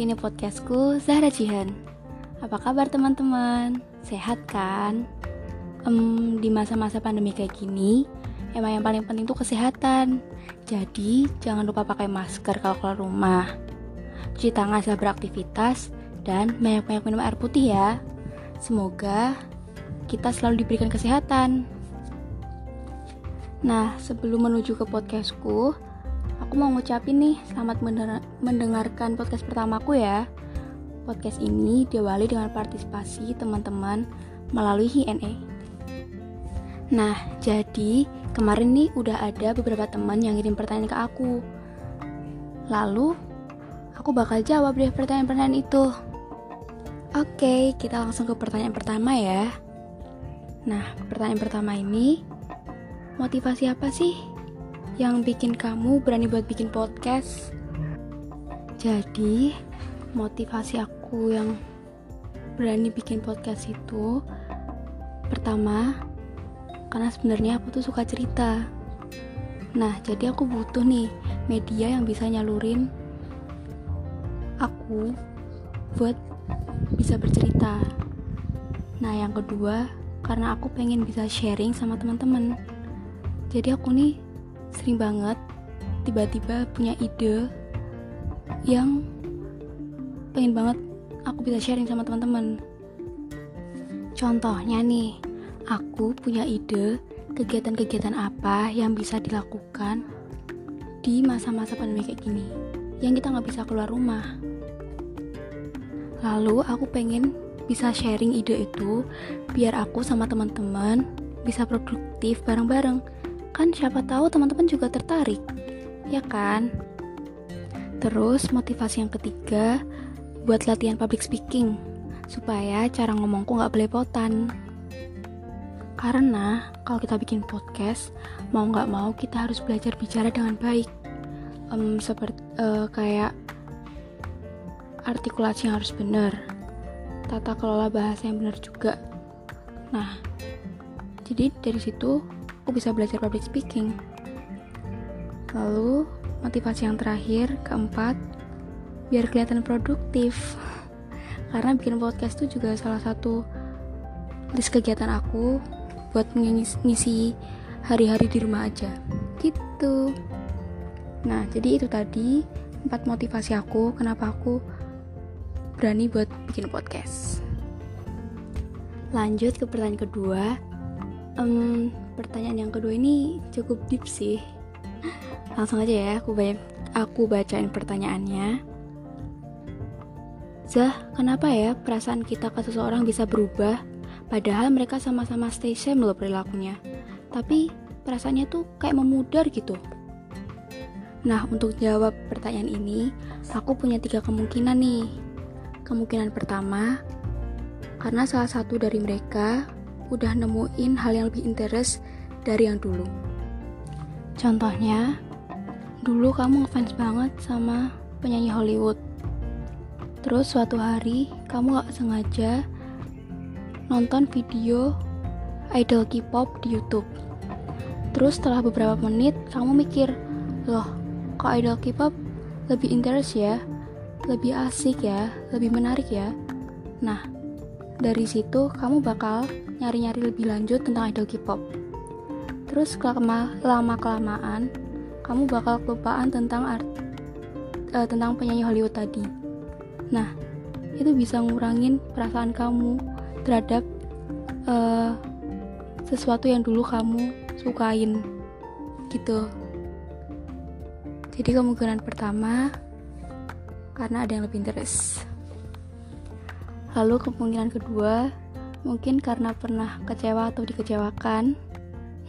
ini podcastku Zahra Jihan. Apa kabar teman-teman? Sehat kan? Um, di masa-masa pandemi kayak gini, emang yang paling penting tuh kesehatan. Jadi, jangan lupa pakai masker kalau keluar rumah. Cuci tangan saat beraktivitas, dan banyak-banyak minum air putih ya. Semoga kita selalu diberikan kesehatan. Nah, sebelum menuju ke podcastku, aku mau ngucapin nih selamat mendengarkan podcast pertamaku ya. Podcast ini diawali dengan partisipasi teman-teman melalui HNE. Nah, jadi kemarin nih udah ada beberapa teman yang ngirim pertanyaan ke aku. Lalu, aku bakal jawab deh pertanyaan-pertanyaan itu. Oke, kita langsung ke pertanyaan pertama ya. Nah, pertanyaan pertama ini, motivasi apa sih yang bikin kamu berani buat bikin podcast? Jadi, motivasi aku yang berani bikin podcast itu pertama karena sebenarnya aku tuh suka cerita. Nah, jadi aku butuh nih media yang bisa nyalurin aku buat bisa bercerita. Nah, yang kedua, karena aku pengen bisa sharing sama teman-teman jadi aku nih sering banget tiba-tiba punya ide yang pengen banget aku bisa sharing sama teman-teman. Contohnya nih aku punya ide kegiatan-kegiatan apa yang bisa dilakukan di masa-masa pandemi kayak gini yang kita nggak bisa keluar rumah. Lalu aku pengen bisa sharing ide itu biar aku sama teman-teman bisa produktif bareng-bareng kan siapa tahu teman-teman juga tertarik ya kan? Terus motivasi yang ketiga buat latihan public speaking supaya cara ngomongku nggak belepotan. Karena kalau kita bikin podcast mau nggak mau kita harus belajar bicara dengan baik. Um, seperti uh, kayak artikulasi yang harus benar tata kelola bahasa yang benar juga. Nah jadi dari situ aku bisa belajar public speaking. Lalu, motivasi yang terakhir, keempat, biar kelihatan produktif. Karena bikin podcast itu juga salah satu list kegiatan aku buat ngisi hari-hari di rumah aja. Gitu. Nah, jadi itu tadi empat motivasi aku kenapa aku berani buat bikin podcast. Lanjut ke pertanyaan kedua, um, pertanyaan yang kedua ini cukup deep sih. Langsung aja ya, aku baca, aku bacain pertanyaannya. Zah, kenapa ya perasaan kita ke seseorang bisa berubah? Padahal mereka sama-sama stay same loh perilakunya. Tapi perasaannya tuh kayak memudar gitu. Nah, untuk jawab pertanyaan ini, aku punya tiga kemungkinan nih. Kemungkinan pertama, karena salah satu dari mereka udah nemuin hal yang lebih interest dari yang dulu. Contohnya, dulu kamu ngefans banget sama penyanyi Hollywood. Terus suatu hari kamu gak sengaja nonton video idol K-pop di YouTube. Terus setelah beberapa menit kamu mikir, loh kok idol K-pop lebih interest ya, lebih asik ya, lebih menarik ya. Nah, dari situ kamu bakal nyari-nyari lebih lanjut tentang idol K-pop. Terus lama-kelamaan, kamu bakal kelupaan tentang art, uh, tentang penyanyi Hollywood tadi. Nah, itu bisa ngurangin perasaan kamu terhadap uh, sesuatu yang dulu kamu sukain gitu. Jadi kemungkinan pertama karena ada yang lebih interest. Lalu kemungkinan kedua Mungkin karena pernah kecewa atau dikecewakan.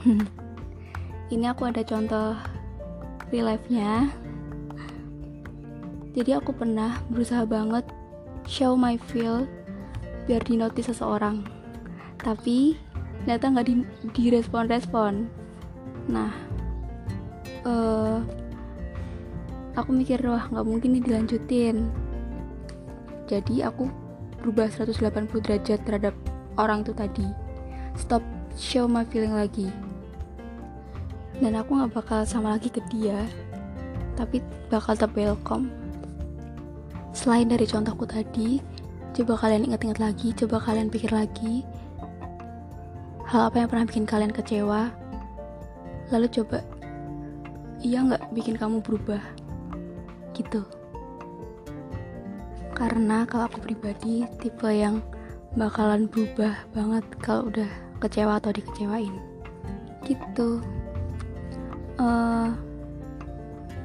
Ini aku ada contoh real life-nya. Jadi aku pernah berusaha banget show my feel biar di notice seseorang. Tapi ternyata nggak di, di respon respon. Nah, uh, aku mikir wah nggak mungkin nih dilanjutin. Jadi aku berubah 180 derajat terhadap orang itu tadi. Stop show my feeling lagi. Dan aku gak bakal sama lagi ke dia tapi bakal tetap welcome. Selain dari contohku tadi coba kalian ingat-ingat lagi coba kalian pikir lagi. Hal apa yang pernah bikin kalian kecewa? Lalu coba iya nggak bikin kamu berubah? Gitu karena kalau aku pribadi tipe yang bakalan berubah banget kalau udah kecewa atau dikecewain. Gitu. Uh,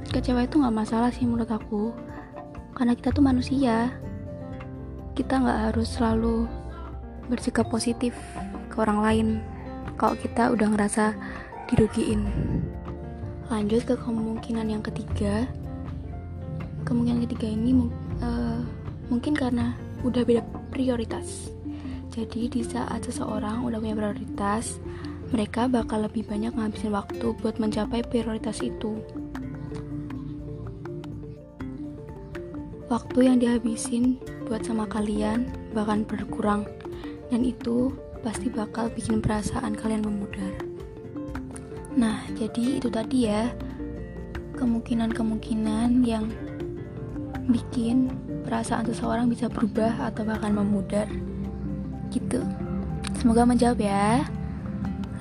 kecewa itu nggak masalah sih menurut aku. Karena kita tuh manusia. Kita nggak harus selalu bersikap positif ke orang lain kalau kita udah ngerasa dirugiin. Lanjut ke kemungkinan yang ketiga. Kemungkinan ketiga ini uh, mungkin karena udah beda prioritas jadi di saat seseorang udah punya prioritas mereka bakal lebih banyak ngabisin waktu buat mencapai prioritas itu. Waktu yang dihabisin buat sama kalian bahkan berkurang dan itu pasti bakal bikin perasaan kalian memudar. Nah, jadi itu tadi ya kemungkinan-kemungkinan yang bikin perasaan seseorang bisa berubah atau bahkan memudar. Gitu. Semoga menjawab ya.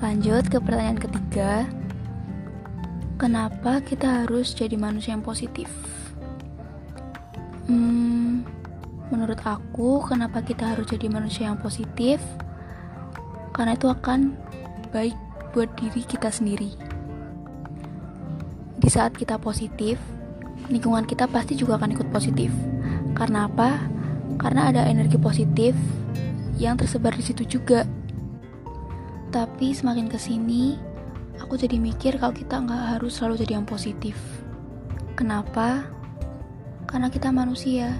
Lanjut ke pertanyaan ketiga. Kenapa kita harus jadi manusia yang positif? Hmm, menurut aku, kenapa kita harus jadi manusia yang positif? Karena itu akan baik buat diri kita sendiri. Di saat kita positif, lingkungan kita pasti juga akan ikut positif. Karena apa? Karena ada energi positif yang tersebar di situ juga tapi semakin ke sini, aku jadi mikir kalau kita nggak harus selalu jadi yang positif. Kenapa? Karena kita manusia.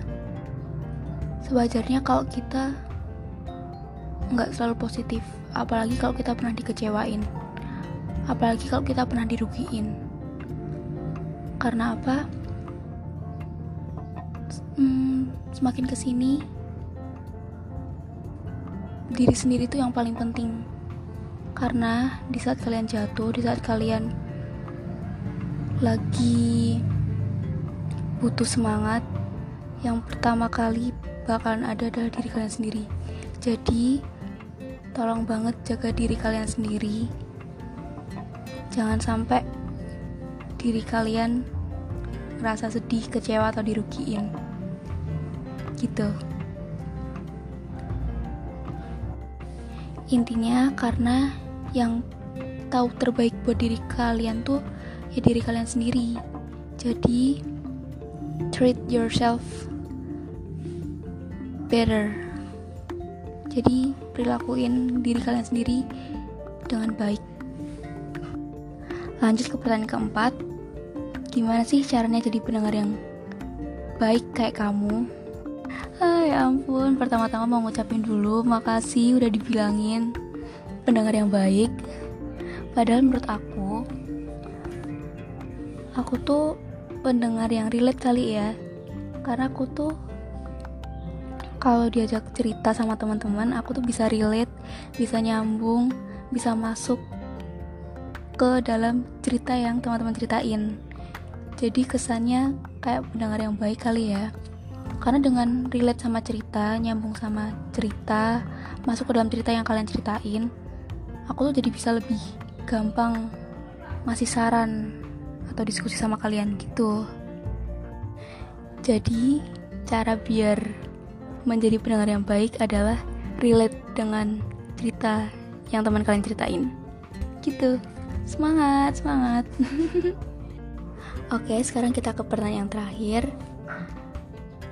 Sewajarnya kalau kita nggak selalu positif, apalagi kalau kita pernah dikecewain, apalagi kalau kita pernah dirugiin. Karena apa? Hmm, semakin ke sini, diri sendiri itu yang paling penting karena di saat kalian jatuh, di saat kalian lagi butuh semangat, yang pertama kali bakalan ada adalah diri kalian sendiri. Jadi, tolong banget jaga diri kalian sendiri. Jangan sampai diri kalian merasa sedih, kecewa, atau dirugiin. Gitu. Intinya karena yang tahu terbaik buat diri kalian tuh ya diri kalian sendiri. Jadi treat yourself better. Jadi perilakuin diri kalian sendiri dengan baik. Lanjut ke pertanyaan keempat. Gimana sih caranya jadi pendengar yang baik kayak kamu ya ampun. Pertama-tama mau ngucapin dulu makasih udah dibilangin. Pendengar yang baik. Padahal menurut aku aku tuh pendengar yang relate kali ya. Karena aku tuh kalau diajak cerita sama teman-teman aku tuh bisa relate bisa nyambung bisa masuk ke dalam cerita yang teman-teman ceritain. Jadi kesannya kayak pendengar yang baik kali ya karena dengan relate sama cerita nyambung sama cerita masuk ke dalam cerita yang kalian ceritain aku tuh jadi bisa lebih gampang ngasih saran atau diskusi sama kalian gitu. Jadi cara biar menjadi pendengar yang baik adalah relate dengan cerita yang teman kalian ceritain. Gitu. Semangat semangat. Oke sekarang kita ke pertanyaan terakhir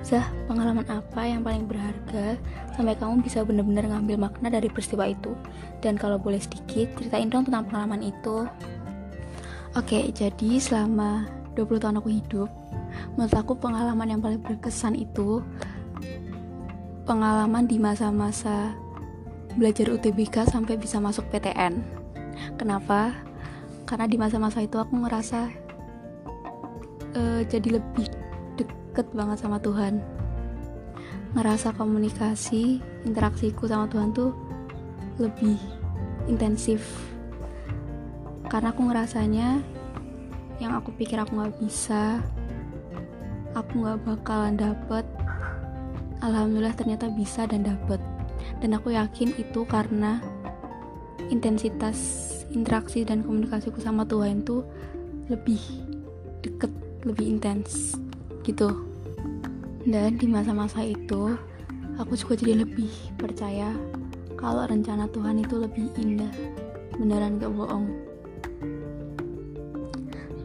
Zah, pengalaman apa yang paling berharga sampai kamu bisa benar-benar ngambil makna dari peristiwa itu? Dan kalau boleh sedikit, ceritain dong tentang pengalaman itu. Oke, jadi selama 20 tahun aku hidup, menurut aku pengalaman yang paling berkesan itu pengalaman di masa-masa belajar UTBK sampai bisa masuk PTN. Kenapa? Karena di masa-masa itu aku ngerasa uh, jadi lebih deket banget sama Tuhan. Ngerasa komunikasi interaksiku sama Tuhan tuh lebih intensif. Karena aku ngerasanya yang aku pikir aku nggak bisa aku nggak bakalan dapet. Alhamdulillah ternyata bisa dan dapet. Dan aku yakin itu karena intensitas interaksi dan komunikasiku sama Tuhan tuh lebih deket lebih intens gitu. Dan di masa-masa itu aku juga jadi lebih percaya kalau rencana Tuhan itu lebih indah. Beneran gak bohong.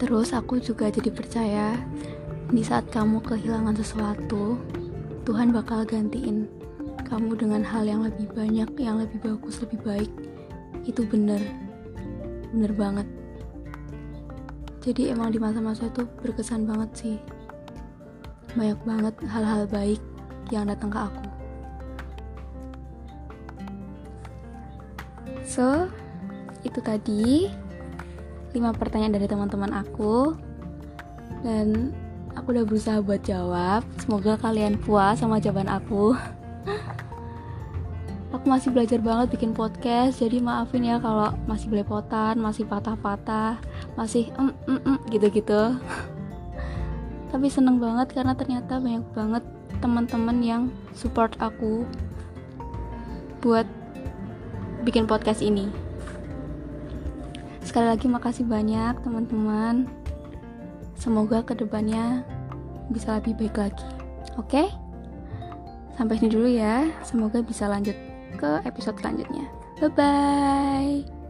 Terus aku juga jadi percaya di saat kamu kehilangan sesuatu Tuhan bakal gantiin kamu dengan hal yang lebih banyak yang lebih bagus lebih baik. Itu bener. Bener banget. Jadi emang di masa-masa itu berkesan banget sih banyak banget hal-hal baik yang datang ke aku. So, itu tadi 5 pertanyaan dari teman-teman aku dan aku udah berusaha buat jawab. Semoga kalian puas sama jawaban aku. aku masih belajar banget bikin podcast, jadi maafin ya kalau masih belepotan, masih patah-patah, masih em em em gitu-gitu. tapi seneng banget karena ternyata banyak banget teman-teman yang support aku buat bikin podcast ini. Sekali lagi makasih banyak teman-teman. Semoga ke depannya bisa lebih baik lagi. Oke? Okay? sampai sini dulu ya. Semoga bisa lanjut ke episode selanjutnya. Bye bye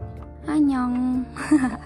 annyeong